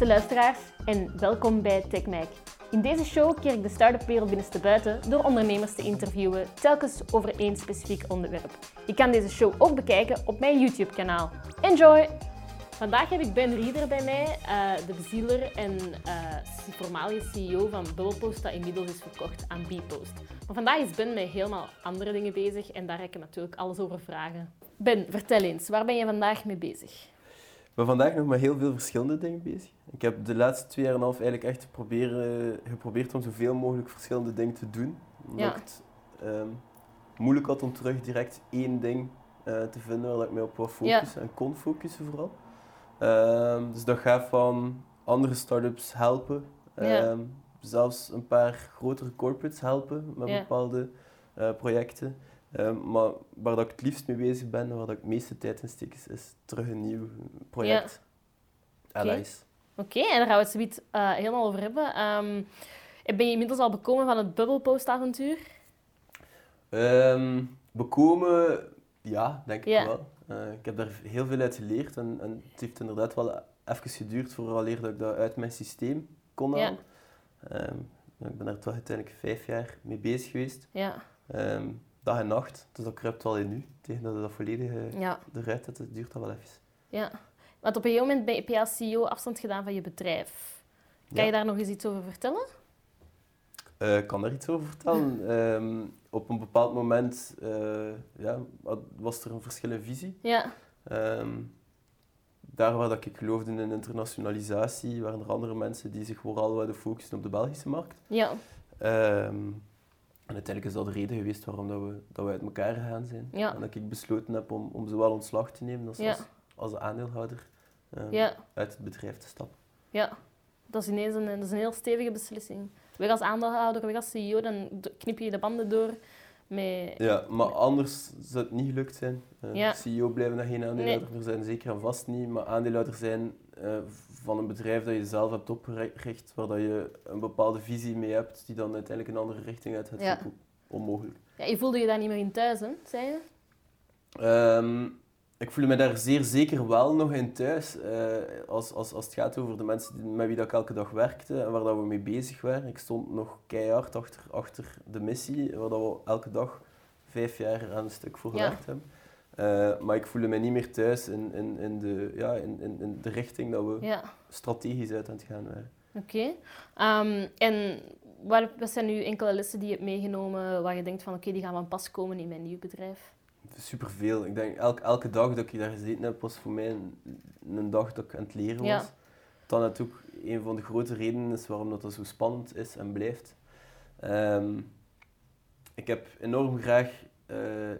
beste luisteraars en welkom bij TechMac. In deze show keer ik de start-up wereld binnenste buiten door ondernemers te interviewen, telkens over één specifiek onderwerp. Je kan deze show ook bekijken op mijn YouTube-kanaal. Enjoy! Vandaag heb ik Ben Rieder bij mij, uh, de bezieler en uh, voormalige CEO van Bubblepost, dat inmiddels is verkocht aan Bpost. Maar vandaag is Ben met helemaal andere dingen bezig en daar ga ik hem natuurlijk alles over vragen. Ben, vertel eens, waar ben je vandaag mee bezig? Ik ben vandaag nog met heel veel verschillende dingen bezig. Ik heb de laatste twee jaar en een half eigenlijk echt proberen, geprobeerd om zoveel mogelijk verschillende dingen te doen. Omdat ik het um, moeilijk had om terug direct één ding uh, te vinden waar ik mij op wou focussen en kon focussen vooral. Um, dus dat gaat van andere start-ups helpen, um, zelfs een paar grotere corporates helpen met bepaalde uh, projecten. Um, maar waar dat ik het liefst mee bezig ben en waar dat ik het meeste tijd in steek, is, is terug een nieuw project. Ja. Allies. Oké, okay, en daar gaan we het zoiets uh, helemaal over hebben. Um, ben je inmiddels al bekomen van het bubblepost-avontuur? Um, bekomen, ja, denk ik wel. Uh, ik heb daar heel veel uit geleerd en, en, het heeft inderdaad wel even geduurd voordat ik dat uit mijn systeem kon halen. Ja. ik ben daar toch uiteindelijk vijf jaar mee bezig geweest. Ja dag en nacht. Dus dat kruipt wel in nu. Tegen dat je dat volledig ja. eruit het duurt dat wel even. Ja. Want op een gegeven moment ben je als CEO afstand gedaan van je bedrijf. Kan je daar nog eens iets over vertellen? Uh, ik kan daar iets over vertellen. Ehm, op een bepaald moment uh, ja, was er een verschillende visie. Ja. Um, daar waar dat ik geloofde in internationalisatie, waren er andere mensen die zich vooral wilden focussen op de Belgische markt. Ja. Um, en uiteindelijk is dat de reden geweest waarom dat we, dat we uit elkaar gegaan zijn. En dat ik besloten heb om, om zowel ontslag te nemen als, als, als aandeelhouder uh, uit het bedrijf te stappen. Ja, dat is ineens een, dat is een heel stevige beslissing. Weg als aandeelhouder, weg als CEO, dan knip je de banden door met... Ja, maar anders zou het niet gelukt zijn. Uh, CEO blijven nog geen aandeelhouder nee. zijn, zeker en vast niet. Maar aandeelhouder zijn uh, van een bedrijf dat je zelf hebt opgericht, waar dat je een bepaalde visie mee hebt, die dan uiteindelijk een andere richting uit gaat, ja. onmogelijk. Ja, je voelde je daar niet meer in thuis, hè, zei je? Um, ik voel me daar zeer zeker wel nog in thuis. Uh, als, als, als het gaat over de mensen met wie dat ik elke dag werkte en waar dat we mee bezig waren. Ik stond nog keihard achter, achter de missie, waar dat we elke dag vijf jaar aan een stuk voor gewerkt hebben. Uh, maar ik voelde me niet meer thuis in, in, in, de, ja, in, in, in de richting dat we strategisch uit aan het gaan waren. Oké. Okay. Um, en wat zijn nu enkele lessen die je hebt meegenomen waar je denkt van oké, die gaan van pas komen in mijn nieuw bedrijf? Superveel. Ik denk elke, elke dag dat ik daar gezeten heb, was voor mij een, een dag dat ik aan het leren was. Ja. Dat natuurlijk een van de grote redenen is waarom dat, dat zo spannend is en blijft. Um, ik heb enorm graag uh,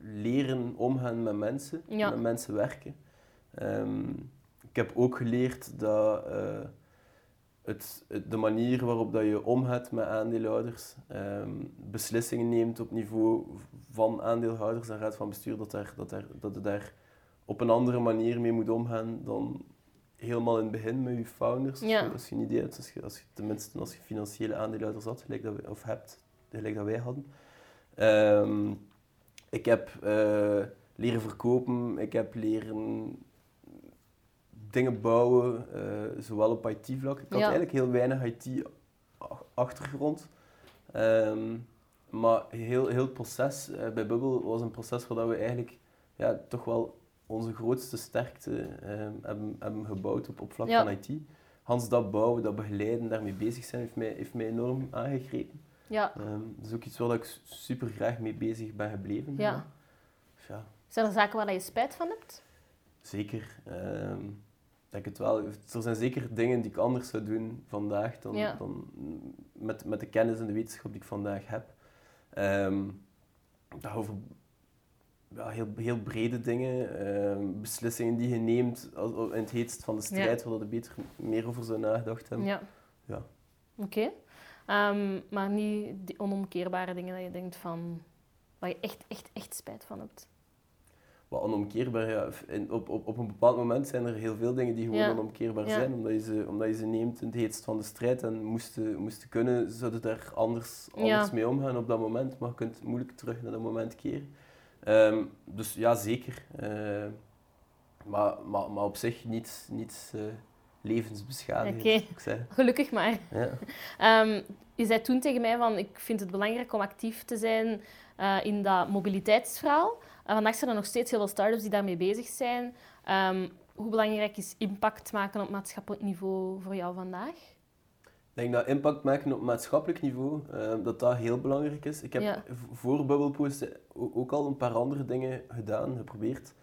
leren omgaan met mensen, met mensen werken. Um, ik heb ook geleerd dat uh, het, de manier waarop dat je omgaat met aandeelhouders, um, beslissingen neemt op niveau van aandeelhouders en raad van bestuur, dat, daar, dat, daar, dat je daar op een andere manier mee moet omgaan dan helemaal in het begin met je founders. Ja. Als je een idee hebt, als je, als je, tenminste als je financiële aandeelhouders had, gelijk dat we, of hebt, gelijk dat wij hadden. Um, ik heb uh, leren verkopen, ik heb leren dingen bouwen, uh, zowel op IT-vlak. Ik had eigenlijk heel weinig IT-achtergrond. Um, maar heel, heel het proces uh, bij Bubble was een proces waar we eigenlijk ja, toch wel onze grootste sterkte um, hebben, hebben gebouwd op, op vlak van IT. Hans, dat bouwen, dat begeleiden, daarmee bezig zijn, heeft mij, heeft mij enorm aangegrepen. Ja. Um, dat is ook iets waar ik super graag mee bezig ben gebleven. Ja. ja. Zijn er zaken waar je spijt van hebt? Zeker. Um, het wel. Er zijn zeker dingen die ik anders zou doen vandaag dan, dan met, met de kennis en de wetenschap die ik vandaag heb. Um, over ja, heel, heel brede dingen, beslissingen die je neemt in het heetst van de strijd, ja. waar je beter meer over zou nagedacht hebben. Ja. ja. Oké. Um, maar niet die onomkeerbare dingen dat je denkt van... Waar je echt, echt, echt spijt van hebt. Wat onomkeerbaar, ja. op, op, op een bepaald moment zijn er heel veel dingen die gewoon onomkeerbaar zijn. Omdat je, ze, omdat je ze neemt in het heetst van de strijd. En moesten, moesten kunnen, zouden daar anders, anders mee omgaan op dat moment. Maar je kunt moeilijk terug naar dat moment keren. Um, dus ja, zeker. Uh, maar, maar, maar op zich niets, niets, uh, levensbeschadigend. Oké, gelukkig maar. Ja. Ehm, je zei toen tegen mij van, ik vind het belangrijk om actief te zijn uh, in dat mobiliteitsverhaal. Vandaag zijn er nog steeds heel veel start-ups die daarmee bezig zijn. Um, hoe belangrijk is impact maken op maatschappelijk niveau voor jou vandaag? Ik denk dat impact maken op maatschappelijk niveau, uh, dat dat heel belangrijk is. Ik heb ja. voor Bubblepost ook al een paar andere dingen gedaan, geprobeerd,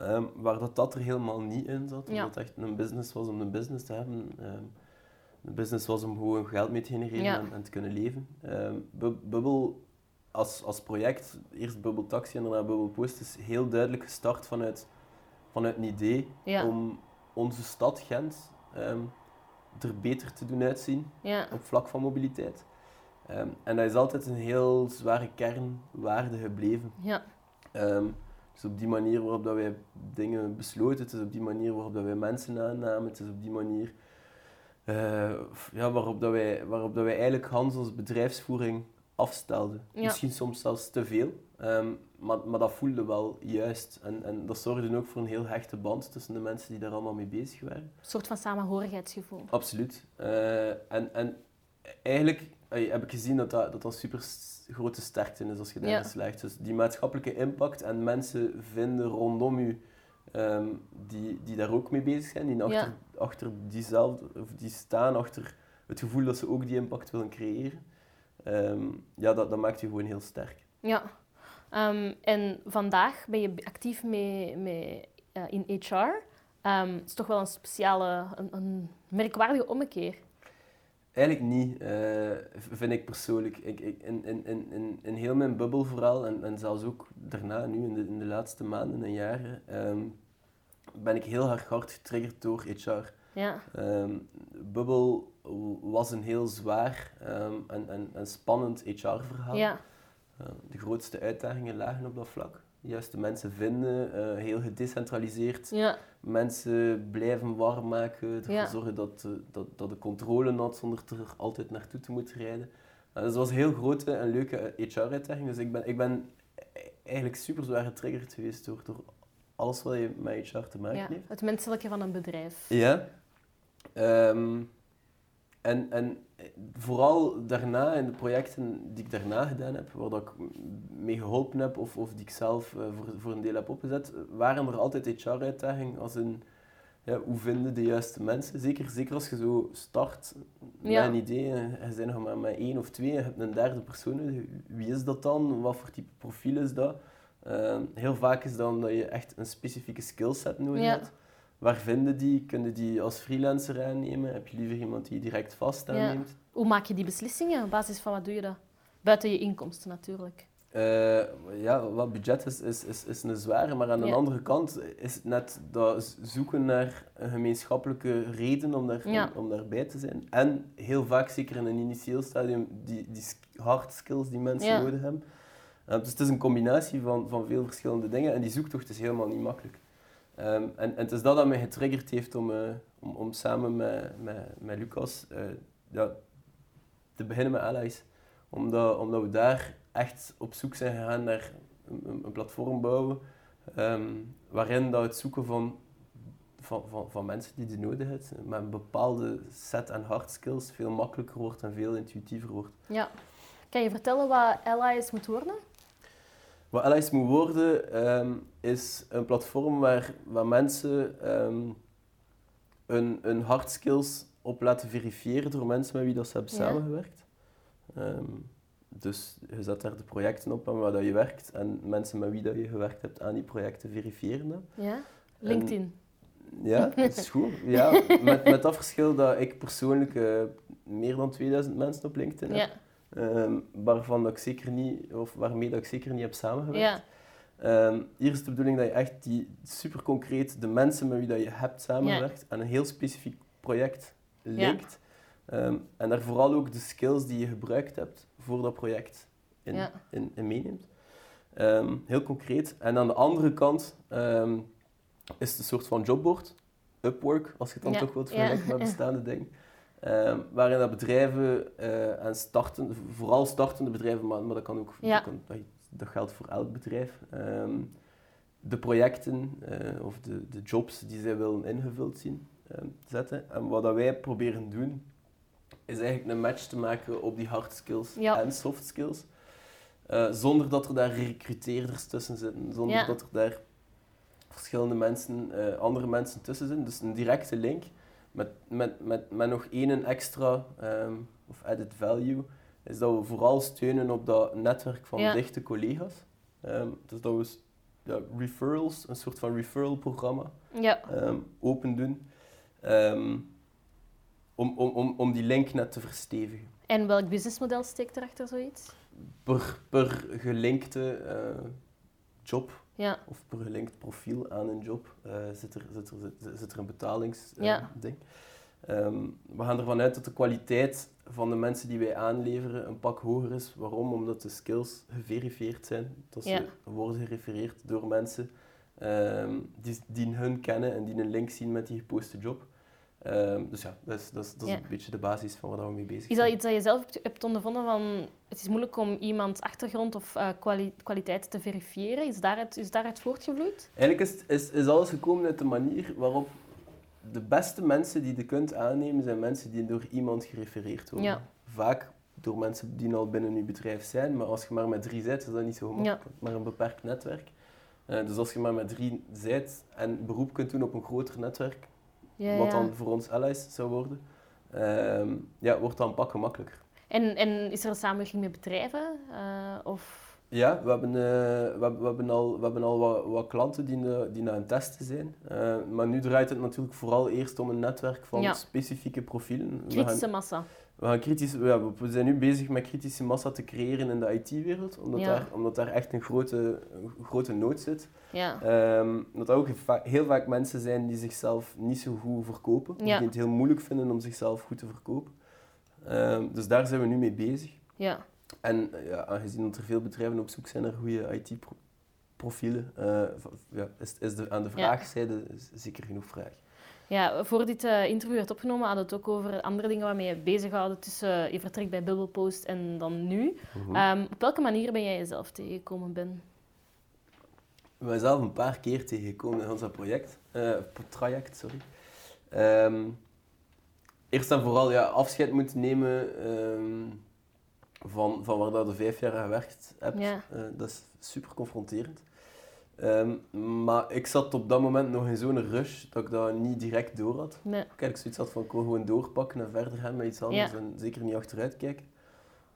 um, waar dat, dat er helemaal niet in zat. Omdat het echt een business was om een business te hebben. Um, een business was om gewoon geld mee te genereren en, te kunnen leven. Um, Bubble als, als project, eerst Bubble Taxi en daarna Bubble Post, is heel duidelijk gestart vanuit, vanuit een idee om onze stad Gent er beter te doen uitzien op vlak van mobiliteit. Um, en dat is altijd een heel zware kernwaarde gebleven. Ja. Um, dus op die manier waarop dat wij dingen besloten, het is op die manier waarop dat wij mensen aannamen, het is op die manier uh, ja, waarop, dat wij, waarop dat wij eigenlijk Hans als bedrijfsvoering afstelden. Misschien soms zelfs te veel, um, maar, maar dat voelde wel juist. En, en dat zorgde ook voor een heel hechte band tussen de mensen die daar allemaal mee bezig waren. Een soort van samenhorigheidsgevoel. Absoluut. Uh, en, en eigenlijk heb ik gezien dat dat, dat een super grote sterkte is als je daarin ja. slaagt. Dus die maatschappelijke impact en mensen vinden rondom je um, die, die daar ook mee bezig zijn, die achter, achter diezelfde, of die staan achter het gevoel dat ze ook die impact willen creëren. Um, ja, dat, dat maakt je gewoon heel sterk. Ja. Um, en vandaag ben je actief mee, mee, uh, in HR. Um, het is toch wel een speciale, een, een merkwaardige ommekeer. Eigenlijk niet, uh, vind ik persoonlijk. Ik, ik, in, in, in, in heel mijn bubbel vooral, en, en zelfs ook daarna, nu in de, in de laatste maanden en jaren, um, ben ik heel erg hard getriggerd door HR. Ja. Um, bubbel was een heel zwaar um, en, en, en spannend HR-verhaal. Ja. Uh, de grootste uitdagingen lagen op dat vlak juist de mensen vinden, uh, heel gedecentraliseerd. Ja. Mensen blijven warm maken, ervoor ja. zorgen dat, uh, dat, dat de controle had zonder er altijd naartoe te moeten rijden. Uh, dus dat was een heel grote en leuke HR-uitdaging. Dus ik ben, ik ben eigenlijk super zwaar getriggerd geweest door, door alles wat je met HR te maken ja, heeft. Het menselijke van een bedrijf. Ja. Um, en, en vooral daarna, in de projecten die ik daarna gedaan heb, waar dat ik mee geholpen heb of, of die ik zelf uh, voor, voor een deel heb opgezet, waren er altijd HR-uitdagingen als in ja, hoe vinden de juiste mensen. Zeker, zeker als je zo start met een idee en je bent nog maar met één of twee en je hebt een derde persoon. Wie is dat dan? Wat voor type profiel is dat? Uh, heel vaak is dan dat je echt een specifieke skillset nodig hebt. Waar vinden die? Kunnen die als freelancer aannemen? Heb je liever iemand die direct vast aanneemt? Hoe maak je die beslissingen? Op basis van wat doe je dat? Buiten je inkomsten natuurlijk. Uh, ja, wat budget is, is, is, is een zware, maar aan de andere kant is het net dat zoeken naar een gemeenschappelijke reden om, daar, om, daarbij te zijn. En heel vaak, zeker in een initieel stadium, die, die hard skills die mensen nodig hebben. Uh, dus het is een combinatie van, van veel verschillende dingen en die zoektocht is helemaal niet makkelijk. Um, en, en het is dat dat mij getriggerd heeft om, uh, om, om samen met, met, Lucas ja, te beginnen met Allies. Omdat, omdat we daar echt op zoek zijn gegaan naar een, platform bouwen um, waarin dat het zoeken van, van, van, van mensen die die nodig hebben, met een bepaalde set aan hard skills, veel makkelijker wordt en veel intuïtiever wordt. Ja. Kan je vertellen wat Allies moet worden? Wat Allies moet worden, um, is een platform waar, waar mensen um, hun, hun hard skills op laten verifiëren door mensen met wie dat ze hebben samengewerkt. Um, dus je zet daar de projecten op en waar dat je werkt en mensen met wie dat je gewerkt hebt aan die projecten verifiëren dat. Ja, LinkedIn. ja, dat is goed. Ja, met, met dat verschil dat ik persoonlijk uh, meer dan 2000 mensen op LinkedIn heb. Ja. Um, waarvan dat ik zeker niet, of waarmee dat ik zeker niet heb samengewerkt. Ja. Um, hier is de bedoeling dat je echt die super concreet de mensen met wie dat je hebt samengewerkt aan een heel specifiek project linkt. Um, en daar vooral ook de skills die je gebruikt hebt voor dat project in, ja. in, in meeneemt. heel concreet. En aan de andere kant is het een soort van jobboard. Upwork, als je het dan toch wilt vergelijken met bestaande dingen. Um, waarin dat bedrijven uh, en starten, vooral startende bedrijven, maar, maar dat, kan ook, dat, kan, dat, geldt voor elk bedrijf, um, de projecten uh, of de, de jobs die zij willen ingevuld zien, ehm, zetten. En wat dat wij proberen doen, is eigenlijk een match te maken op die hard skills en soft skills. Uh, zonder dat er daar recruteerders tussen zitten, zonder dat er daar verschillende mensen, andere mensen tussen zitten. Dus een directe link met, met, met, met nog één extra um, of added value, is dat we vooral steunen op dat netwerk van dichte collega's. Um, dus dat we ja, referrals, een soort van referral programma, ja. um, open doen. om, om, om, om die link net te verstevigen. En welk businessmodel steekt erachter zoiets? Per, per gelinkte uh, job ja. of per gelinkt profiel aan een job uh, zit, er, zit, er, zit, er een betalingsding. Ja. um, we gaan ervan uit dat de kwaliteit van de mensen die wij aanleveren een pak hoger is. Waarom? Omdat de skills geverifieerd zijn. Dat ze worden gerefereerd door mensen um, die, die hun kennen en die een link zien met die geposte job. Um, dus ja, dat is, dat is, dat is een beetje de basis van waar we mee bezig zijn. Is dat iets dat je zelf hebt ondervonden van het is moeilijk om iemands achtergrond of uh, kwali kwaliteit te verifiëren? Is daaruit, is daaruit voortgevloeid? Eigenlijk is, is, is alles gekomen uit de manier waarop de beste mensen die je kunt aannemen zijn mensen die door iemand gerefereerd worden. Ja. Vaak door mensen die al binnen je bedrijf zijn, maar als je maar met drie zit, is dat niet zo gemakkelijk. Ja. Maar een beperkt netwerk. Uh, dus als je maar met drie zit en beroep kunt doen op een groter netwerk, ja, wat dan voor ons allies zou worden, uh, ja, wordt dan een pak gemakkelijker. En, en is er een samenwerking met bedrijven? Uh, of... Ja, we hebben, uh, we, we, hebben al, we hebben al wat, wat klanten die, uh, die naar het testen zijn. Maar nu draait het natuurlijk vooral eerst om een netwerk van ja. specifieke profielen. Kritische massa. We, gaan kritisch, ja, we zijn nu bezig met kritische massa te creëren in de IT-wereld, omdat, daar, omdat daar echt een grote, een grote nood zit. Ja. Um, dat er ook heel vaak mensen zijn die zichzelf niet zo goed verkopen, die het heel moeilijk vinden om zichzelf goed te verkopen. Um, dus daar zijn we nu mee bezig. Ja. En ja, aangezien dat er veel bedrijven op zoek zijn naar goede IT-profielen, uh, ja, is, is de, aan de vraagzijde zeker genoeg vraag. Ja, voor dit uh, interview werd opgenomen, hadden we het ook over andere dingen waarmee je bezighouden tussen je vertrek bij Bubblepost en dan nu. Mhm. Ehm, op welke manier ben jij jezelf tegengekomen, Ben? Ik ben mezelf een paar keer tegengekomen in ons project, uh, traject, sorry. Um, eerst en vooral ja, afscheid moeten nemen um, van, van waar dat je vijf jaar gewerkt hebt. Ja. Uh, dat is super confronterend. Um, maar ik zat op dat moment nog in zo'n rush dat ik dat niet direct door had. Nee. Kijk, ik zoiets had van ik wil gewoon doorpakken en verder gaan met iets anders en zeker niet achteruit kijken.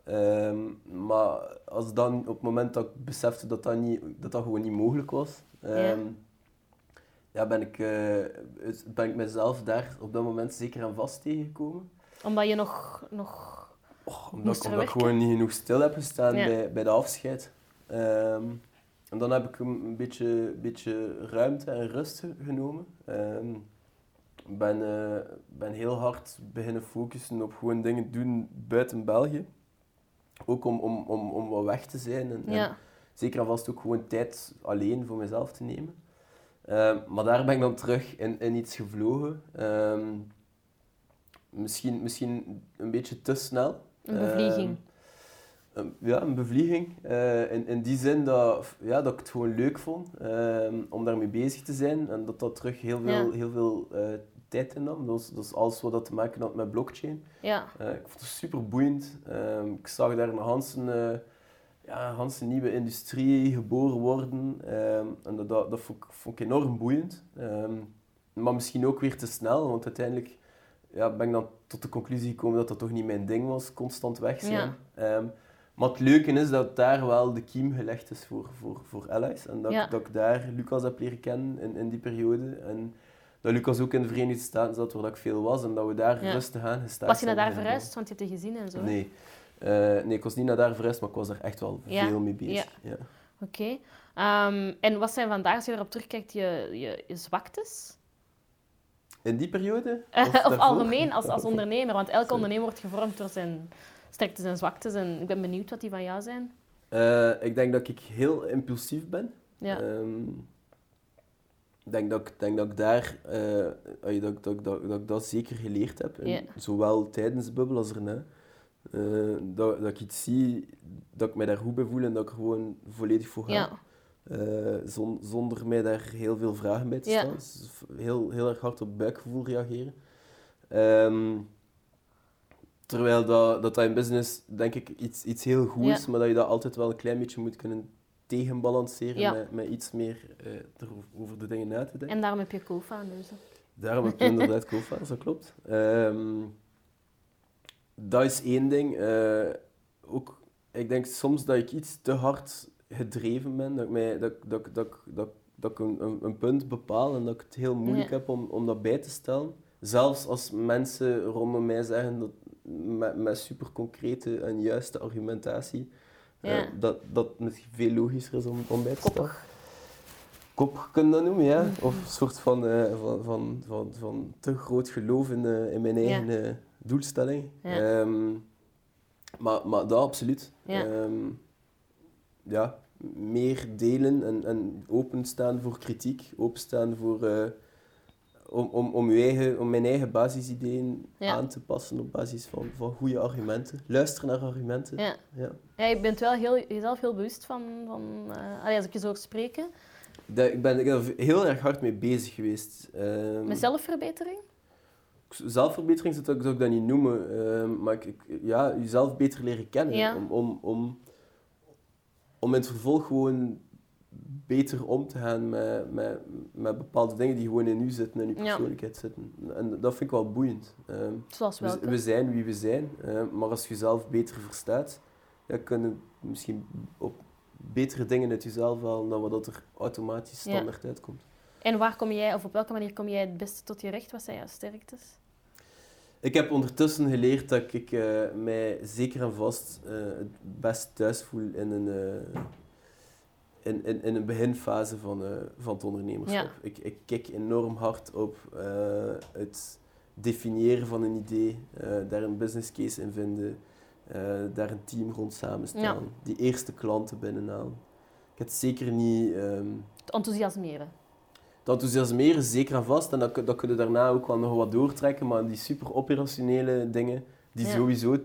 Um, maar als dan op het moment dat ik besefte dat dat, niet, dat, dat gewoon niet mogelijk was, um, ja. ben, ik, uh, ben ik mezelf daar op dat moment zeker aan vast tegengekomen. Omdat je nog, nog Oh, omdat, ik, omdat ik gewoon niet genoeg stil heb gestaan bij, bij de afscheid. Um, en dan heb ik een beetje, beetje ruimte en rust genomen. Um, ben, uh, ben heel hard beginnen focussen op gewoon dingen doen buiten België. Ook om, om, om, om wat weg te zijn. En, ja. en zeker en vast ook gewoon tijd alleen voor mezelf te nemen. Um, maar daar ben ik dan terug in, in iets gevlogen. Um, misschien, misschien een beetje te snel. Een bevlieging. Ehm, ja, een bevlieging. Uh, in, in die zin dat, ja, dat ik het gewoon leuk vond um, om daarmee bezig te zijn en dat dat terug heel veel, heel veel uh, tijd innam. Dat is, dat is alles wat dat te maken had met blockchain. Ja. Uh, ik vond het super boeiend. Um, ik zag daar een Hansen, ja, Hansen nieuwe industrie geboren worden en dat, dat, dat vond, ik, vond ik enorm boeiend. maar misschien ook weer te snel, want uiteindelijk ja, ben ik dan tot de conclusie gekomen dat dat toch niet mijn ding was, constant weg zijn. Ja. Maar het leuke is dat daar wel de kiem gelegd is voor, voor, voor Allies. En dat, dat ik daar Lucas heb leren kennen in, in die periode. En dat Lucas ook in de Verenigde Staten zat, waar ik veel was. En dat we daar rustig aan gestaan Was je naar daar verhuisd, want je hebt het gezien en zo? Nee. Uh, nee, ik was niet naar daar verhuisd, maar ik was er echt wel veel mee bezig. Ja. Oké. Okay. Um, ehm, en wat zijn vandaag, als je erop terugkijkt, je, je, je zwaktes? In die periode? Of, of algemeen als, als ondernemer? Want elke ondernemer wordt gevormd door zijn sterktes en zwaktes. En ik ben benieuwd wat die van jou zijn. Uh, ik denk dat ik heel impulsief ben. Ja. Um, ik denk dat ik, denk dat ik daar uh, dat, dat, dat, dat, ik dat zeker geleerd heb. En Zowel tijdens de bubbel als erna. Uh, dat, dat ik iets zie, dat ik mij daar goed bij voel en dat ik er gewoon volledig voor ga. Ja. zonder mij daar heel veel vragen bij te stellen. Dus heel, heel erg hard op buikgevoel reageren. Ehm, terwijl dat, dat, dat in business, denk ik, iets, iets heel goed is, maar dat je dat altijd wel een klein beetje moet kunnen tegenbalanceren met, met iets meer uh, over de dingen uit te denken. En daarom heb je co-founders. Daarom heb je inderdaad co-founders, dat klopt. Um, dat is één ding. Uh, ook, ik denk soms dat ik iets te hard gedreven ben, dat ik, mij, dat, dat, dat, dat, dat ik een, een, punt bepaal en dat ik het heel moeilijk heb om, om dat bij te stellen. Zelfs als mensen rondom mij zeggen dat met, met super concrete en juiste argumentatie, eh, ja. dat, dat het veel logischer is om, om bij te stellen. Kop kunnen dat noemen, ja. Of een soort van, uh, van, van, van, van te groot geloof in, uh, in mijn eigen ja. doelstelling. Ja. Um, maar, maar dat absoluut. Ja. Um, ja, meer delen en, en openstaan voor kritiek, openstaan voor, uh, om, om, om, eigen, om mijn eigen basisideen aan te passen op basis van, van goede argumenten. Luisteren naar argumenten. Ja. Ja. ja je bent wel heel, jezelf heel bewust van, van uh, als ik je zo spreken. Dat, ik, ben, er heel erg hard mee bezig geweest. Um, Met zelfverbetering? Zelfverbetering zou ik, zou ik dat niet noemen, uh, maar ik, ja, jezelf beter leren kennen. Om, om, om, om in het vervolg gewoon beter om te gaan met, met, met bepaalde dingen die gewoon in u zitten, in uw persoonlijkheid zitten. En dat vind ik wel boeiend. Zoals we, we, zijn wie we zijn, uh, maar als je jezelf beter verstaat, ja, kun je misschien op betere dingen uit jezelf halen dan wat er automatisch standaard uitkomt. En waar kom jij, of op welke manier kom jij het beste tot je recht? Wat zijn jouw sterktes? Ik heb ondertussen geleerd dat ik uh, mij zeker en vast uh, het best thuis voel in een, uh, in, in, in een beginfase van, van het ondernemerschap. Ja. Ik, ik kijk enorm hard op het definiëren van een idee, daar een business case in vinden, daar een team rond samenstellen, die eerste klanten binnenhalen. Ik heb het zeker niet... Um, het enthousiasmeren dat enthousiasmeren zeker en vast. En dat, dat kun je daarna ook wel nog wat doortrekken. Maar die super operationele dingen, die sowieso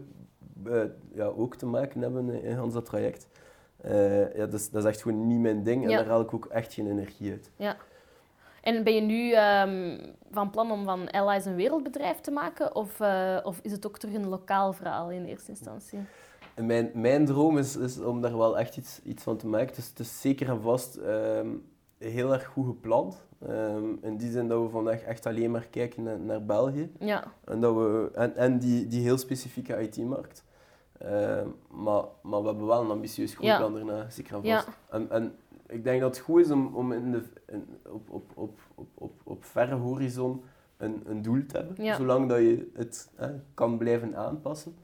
ja, ook te maken hebben in ons dat traject. Uh, ja, dat, is, dat is echt gewoon niet mijn ding. En daar haal ik ook echt geen energie uit. Ja. En ben je nu um, van plan om van Allies een wereldbedrijf te maken? Of, uh, of is het ook terug een lokaal verhaal in eerste instantie? Mijn, mijn droom is, is om daar wel echt iets, iets van te maken. Dus het is zeker en vast um, heel erg goed gepland. Um, in die zin dat we vandaag echt alleen maar kijken naar, naar België. Ja. En, dat we, en, en die, die heel specifieke IT-markt. Um, maar, maar we hebben wel een ambitieus groeiplan ja. daarna, zeker en vast. Ja. En, en ik denk dat het goed is om, om in de, in, op, op, op, op, op, op verre horizon een, een doel te hebben. Ja. Zolang dat je het kan blijven aanpassen.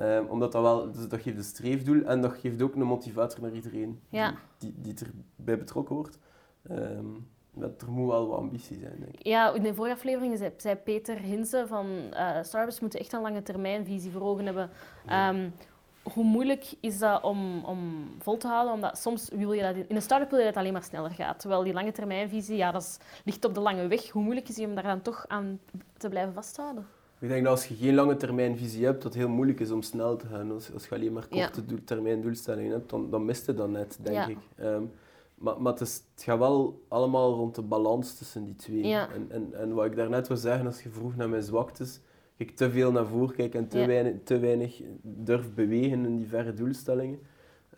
Um, omdat dat wel, dus dat geeft een streefdoel en dat geeft ook een motivator naar iedereen die, die, die erbij betrokken wordt. Um, dat er moet wel wat ambitie zijn, denk ik. Ja, in de vorige aflevering zei, zei Peter Hinze van uh, startups moeten echt een lange termijnvisie voor ogen hebben. Um, hoe moeilijk is dat om, om vol te houden? Omdat soms wil je dat... In een start-up wil je dat alleen maar sneller gaat. Terwijl die lange termijnvisie, ja, dat is, ligt op de lange weg. Hoe moeilijk is het om daar dan toch aan te blijven vasthouden? Ik denk dat als je geen lange termijnvisie hebt, dat het heel moeilijk is om snel te gaan. Als, als je alleen maar korte ja. termijn doelstellingen hebt, dan, dan mist je dat net, denk ik. Um, maar, maar het, is, het, gaat wel allemaal rond de balans tussen die twee. En, en, en wat ik daarnet wil zeggen, als je vroeg naar mijn zwaktes, ik te veel naar voren kijk en te, weinig, te weinig durf bewegen in die verre doelstellingen.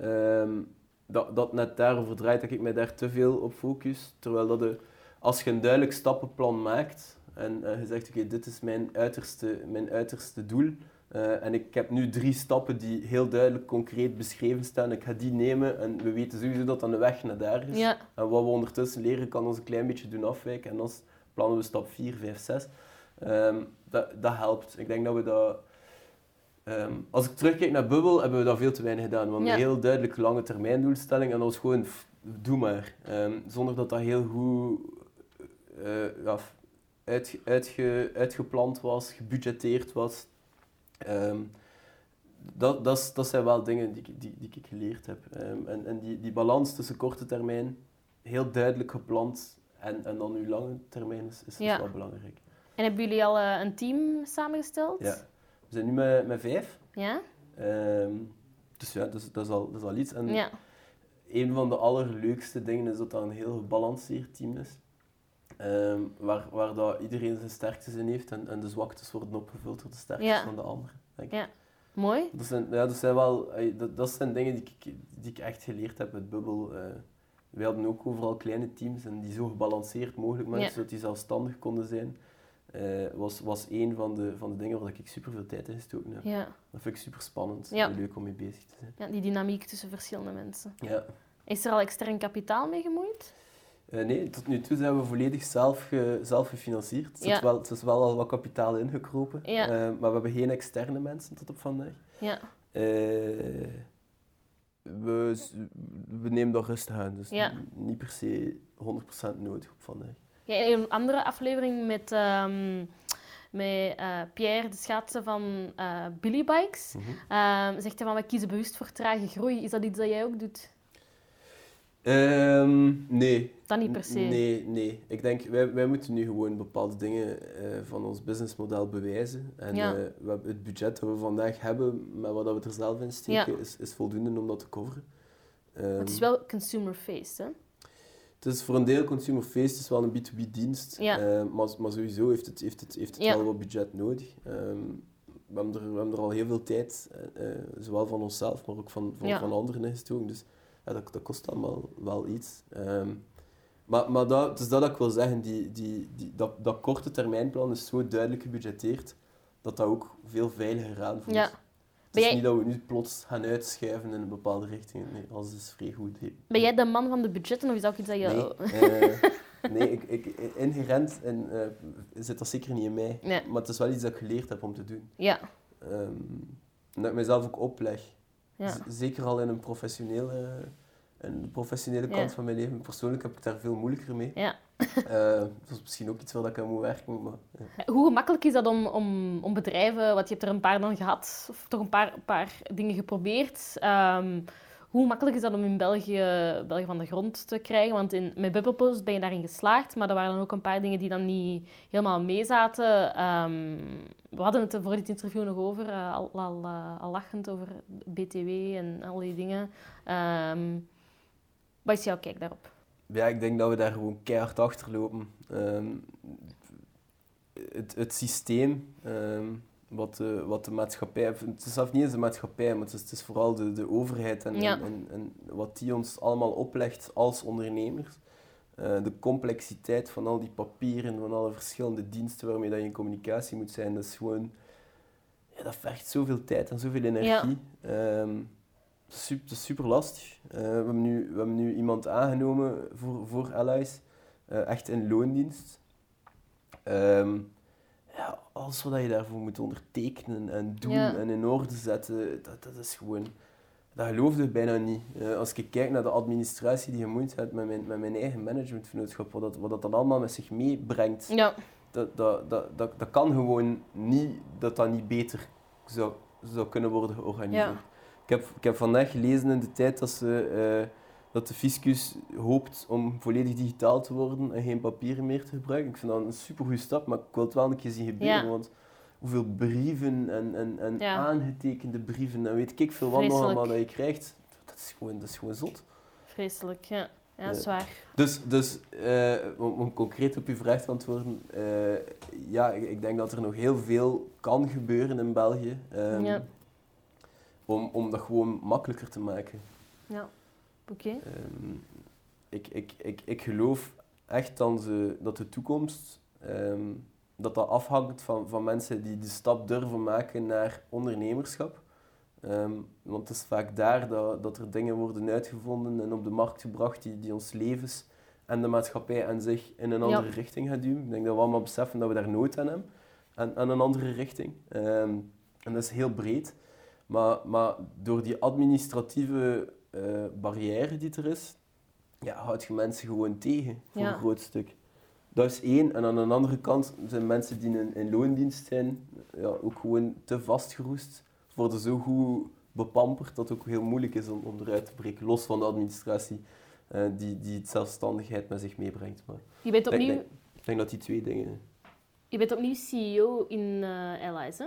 Um, dat, dat net daarover draait, dat ik mij daar te veel op focus. Terwijl dat de, als je een duidelijk stappenplan maakt en uh, je zegt, oké, dit is mijn uiterste, mijn uiterste doel, uh, en ik heb nu drie stappen die heel duidelijk concreet beschreven staan. Ik ga die nemen en we weten sowieso dat dan de weg naar daar is. Ja. En wat we ondertussen leren kan ons een klein beetje doen afwijken. En dan plannen we stap 4, 5, 6. Um, dat, dat helpt. Ik denk dat we dat... Um, als ik terugkijk naar Bubble, hebben we dat veel te weinig gedaan. Want ja. een heel duidelijk lange termijn doelstelling. En dat was gewoon, doe maar. Um, zonder dat dat heel goed uh, ja, uitge, uitge, uitgepland was, gebudgeteerd was. Um, dat, dat, dat zijn wel dingen die, die, die ik geleerd heb. Um, en en die, die balans tussen korte termijn, heel duidelijk gepland, en, en dan uw lange termijn is, is wel belangrijk. En hebben jullie al uh, een team samengesteld? Ja, we zijn nu met, met vijf. Ja? Um, dus ja, dat is, dat, is al, dat is al iets. En ja. een van de allerleukste dingen is dat dat een heel gebalanceerd team is. Ehm, waar waar dat iedereen zijn sterktes in heeft en, en de zwaktes worden opgevuld door de sterktes van de anderen. Denk ja. Mooi. Dat zijn, ja, dat zijn wel dat, dat zijn dingen die ik, die ik echt geleerd heb met Bubble. Uh, wij hadden ook overal kleine teams en die zo gebalanceerd mogelijk maken, zodat die zelfstandig konden zijn. Uh, was, was een van de, van de dingen waar ik super veel tijd in gestoken heb. Ja. Dat vind ik super spannend en leuk om mee bezig te zijn. Ja, die dynamiek tussen verschillende mensen. Ja. Is er al extern kapitaal mee gemoeid? Uh, nee, tot nu toe zijn we volledig zelf, ge, zelf gefinancierd. Er, ja. wel, er is wel al wat kapitaal ingekropen, ja. uh, maar we hebben geen externe mensen tot op vandaag. Ja. Uh, we, we nemen dat rustig aan, dus ja. niet per se 100% nodig op vandaag. Ja, in een andere aflevering met, um, met Pierre, de schaatsen van Billy Bikes, mm -hmm. zegt hij van we kiezen bewust voor trage groei. Is dat iets dat jij ook doet? Um, nee. Dat niet per se? Nee, nee. Ik denk, wij, wij moeten nu gewoon bepaalde dingen uh, van ons businessmodel bewijzen. En ja. uh, we hebben het budget dat we vandaag hebben, met wat we er zelf in steken, ja. is, is voldoende om dat te coveren. Um, het is wel consumer-faced, hè? Het is voor een deel consumer-faced, het is wel een B2B-dienst. Ja. Uh, maar, maar sowieso heeft het, heeft het, heeft het wel wat budget nodig. Um, we, hebben er, we hebben er al heel veel tijd, zowel van onszelf, maar ook van, van, van anderen in gestoken. Dus ja, dat, dat kost allemaal wel iets. Um, maar maar dat, het is dat ik wil zeggen, die, die, die, dat, dat korte termijnplan is zo duidelijk gebudgeteerd dat dat ook veel veiliger aanvoelt. Ja. Het is jij... niet dat we nu plots gaan uitschuiven in een bepaalde richting. Nee, alles is vrij goed. Ben jij de man van de budgetten of is dat ook iets dat je... Nee, uh, nee ik, ik, inherent en, uh, zit dat zeker niet in mij. Nee. Maar het is wel iets dat ik geleerd heb om te doen. Ja. Um, en dat ik mezelf ook opleg. Ja. Zeker al in een professionele, een professionele kant van mijn leven. Persoonlijk heb ik daar veel moeilijker mee. Ja. Uh, dat is misschien ook iets waar ik aan moet werken. Maar, ja. Hoe gemakkelijk is dat om, om, om bedrijven, want je hebt er een paar dan gehad, of toch een paar, paar dingen geprobeerd. Um, hoe makkelijk is dat om in België, België van de grond te krijgen? Want in, met Bubblepost ben je daarin geslaagd, maar er waren dan ook een paar dingen die dan niet helemaal meezaten. Um, we hadden het er voor dit interview nog over, uh, al, al, uh, al, lachend over BTW en al die dingen. Um, wat is jouw kijk daarop? Ja, ik denk dat we daar gewoon keihard achter lopen. Um, het, het systeem wat de, wat de maatschappij, het is zelfs niet eens de maatschappij, maar het is, het is vooral de, de overheid en, en, en, wat die ons allemaal oplegt als ondernemers. Uh, de complexiteit van al die papieren, van alle verschillende diensten waarmee dat je in communicatie moet zijn, dat is gewoon, ja, dat vergt zoveel tijd en zoveel energie. Ja. Um, super, dat is super lastig. Uh, we, hebben nu, we hebben nu iemand aangenomen voor, voor Allies, uh, echt in loondienst. Um, ja, alles wat je daarvoor moet ondertekenen en doen en in orde zetten, dat, dat is gewoon... Dat geloofde ik bijna niet. Uh, als ik kijk naar de administratie die je moet hebben met mijn, met mijn eigen managementvernootschap, wat dat, wat dat dan allemaal met zich meebrengt, ja. dat, dat, dat, dat, dat kan gewoon niet, dat dat niet beter zou, zou kunnen worden georganiseerd. Ja. Ik, heb, ik heb vandaag gelezen in de tijd dat ze... Uh, dat de fiscus hoopt om volledig digitaal te worden en geen papieren meer te gebruiken. Ik vind dat een supergoeie stap, maar ik wil het wel een keer zien gebeuren. Want hoeveel brieven en, en, en aangetekende brieven en weet ik veel wat nog allemaal dat je krijgt, dat is gewoon, dat is gewoon zot. Vreselijk, ja. Ja, zwaar. Dus, dus uh, om, om, concreet op uw vraag te antwoorden, uh, ja, ik denk dat er nog heel veel kan gebeuren in België um, ja. om, om dat gewoon makkelijker te maken. Ja. Oké. Ehm, ik, ik, ik, ik geloof echt dat, ze, dat de toekomst ehm, dat dat afhangt van, van mensen die de stap durven maken naar ondernemerschap. Ehm, want het is vaak daar dat, dat er dingen worden uitgevonden en op de markt gebracht die, die ons levens en de maatschappij aan zich in een andere richting gaan duwen. Ik denk dat we allemaal beseffen dat we daar nood aan hebben, aan, aan een andere richting. en dat is heel breed. Maar, maar door die administratieve uh, barrière die er is, ja, houd je mensen gewoon tegen voor een groot stuk. Dat is één. En aan de andere kant zijn mensen die in, in loondienst zijn, ja, ook gewoon te vastgeroest. Worden zo goed bepamperd dat het ook heel moeilijk is om, om eruit te breken. Los van de administratie uh, die, die het zelfstandigheid met zich meebrengt. Maar je bent opnieuw... Ik denk, ik denk, dat die twee dingen... Je bent opnieuw CEO in uh, Allies, hè?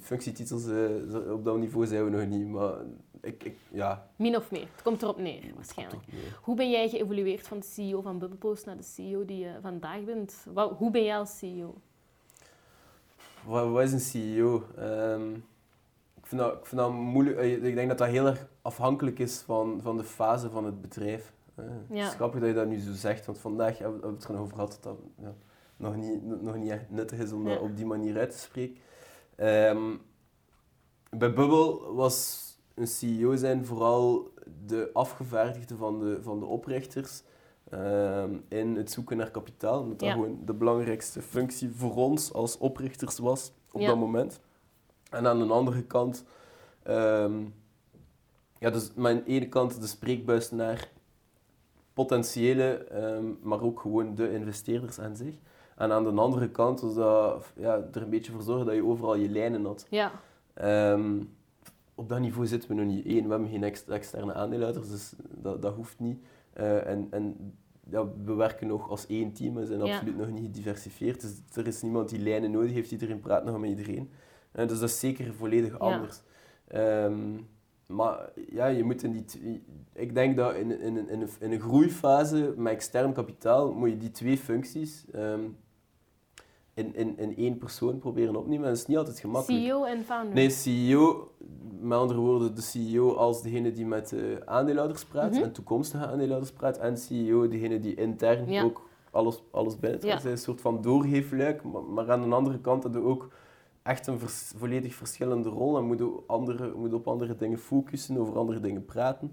Functietitels uh, op dat niveau zijn we nog niet, maar ik, ik, ja. Min of meer, het komt erop neer waarschijnlijk. Hoe ben jij geëvolueerd van de CEO van Bubblepost naar de CEO die je vandaag bent? hoe ben jij als CEO? Wat, wat is een CEO? Um, ik, vind dat, ik vind dat moeilijk. Eh, ik denk dat dat heel erg afhankelijk is van, van de fase van het bedrijf. Uh, ja. Het is grappig dat je dat nu zo zegt, want vandaag hebben we het er over gehad dat dat ja, nog, niet, nog niet echt nuttig is om dat op die manier uit te spreken. Um, bij Bubble was een CEO zijn vooral de afgevaardigde van de, van de oprichters um, in het zoeken naar kapitaal. Omdat dat gewoon de belangrijkste functie voor ons als oprichters was op dat moment. En aan de andere kant, um, ja, dus aan de ene kant de spreekbuis naar potentiële, um, maar ook gewoon de investeerders aan zich. En aan de andere kant was dat ja, er een beetje voor zorgen dat je overal je lijnen had. Ja. Um, op dat niveau zitten we nog niet. Eén, we hebben geen externe aandeelhouders, dus dat, dat hoeft niet. Uh, en en ja, we werken nog als één team, we zijn absoluut nog niet gediversifieerd. Dus er is niemand die lijnen nodig heeft, iedereen praat nog met iedereen. Uh, dus dat is zeker volledig anders. Um, maar ja, je moet in die... Ik denk dat in, in, in, een, in een groeifase met extern kapitaal moet je die twee functies um, in, in, in één persoon proberen opnemen. Dat is niet altijd gemakkelijk. CEO en founder? Nee, CEO, met andere woorden, de CEO als degene die met uh, aandeelhouders praat mhm. en toekomstige aandeelhouders praat. En CEO, degene die intern ook alles, alles bijdraagt. Ja. Een soort van doorgeefluik. Maar, maar aan de andere kant hebben we ook echt een volledig verschillende rol en moeten andere, moet op andere dingen focussen, over andere dingen praten.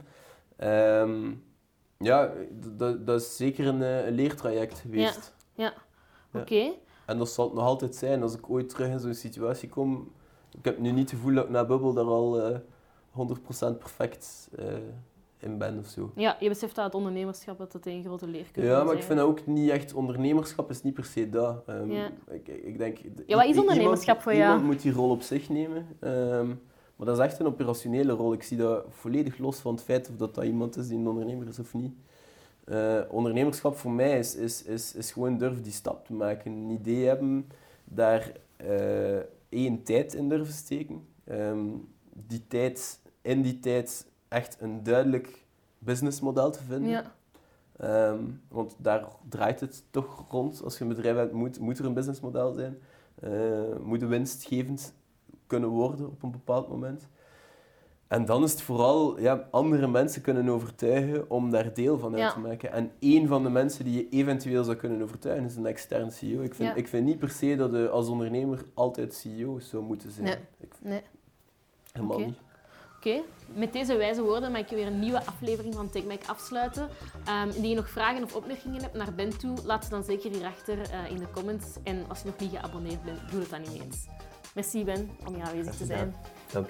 Um, ja, dat, is zeker een, eh, een leertraject geweest. Ja, ja. oké. En dat zal het nog altijd zijn als ik ooit terug in zo'n situatie kom. Ik heb nu niet het gevoel dat ik na Bubble daar al uh, eh, 100% perfect uh, in ben of zo. Ja, je beseft dat het ondernemerschap dat het een grote leercurve is. Ja, maar ik vind dat ook niet echt ondernemerschap is niet per se dat. Um, ja. Ik, ik denk, ja, wat is ondernemerschap voor jou? Iemand moet die rol op zich nemen. Um, maar dat is echt een operationele rol. Ik zie dat volledig los van het feit of dat, dat iemand is die een ondernemer is of niet. Uh, ondernemerschap voor mij is, is, is, is gewoon durven die stap te maken. Een idee hebben, daar uh, één tijd in durven steken. Um, die tijd, in die tijd echt een duidelijk businessmodel te vinden. Ja. Um, want daar draait het toch rond. Als je een bedrijf hebt, moet, moet er een businessmodel zijn. Uh, moet winstgevend kunnen worden op een bepaald moment. En dan is het vooral ja, andere mensen kunnen overtuigen om daar deel van uit te maken. En één van de mensen die je eventueel zou kunnen overtuigen is een externe CEO. Ik vind, ik vind niet per se dat je als ondernemer altijd CEO zou moeten zijn. Nee. Ik, nee. Helemaal niet. Oké, met deze wijze woorden mag ik weer een nieuwe aflevering van TechMac afsluiten. Um, indien je nog vragen of opmerkingen hebt naar Ben toe, laat ze dan zeker hierachter uh, in de comments. En als je nog niet geabonneerd bent, doe het dan niet eens. Merci Ben om hier aanwezig te zijn. Dank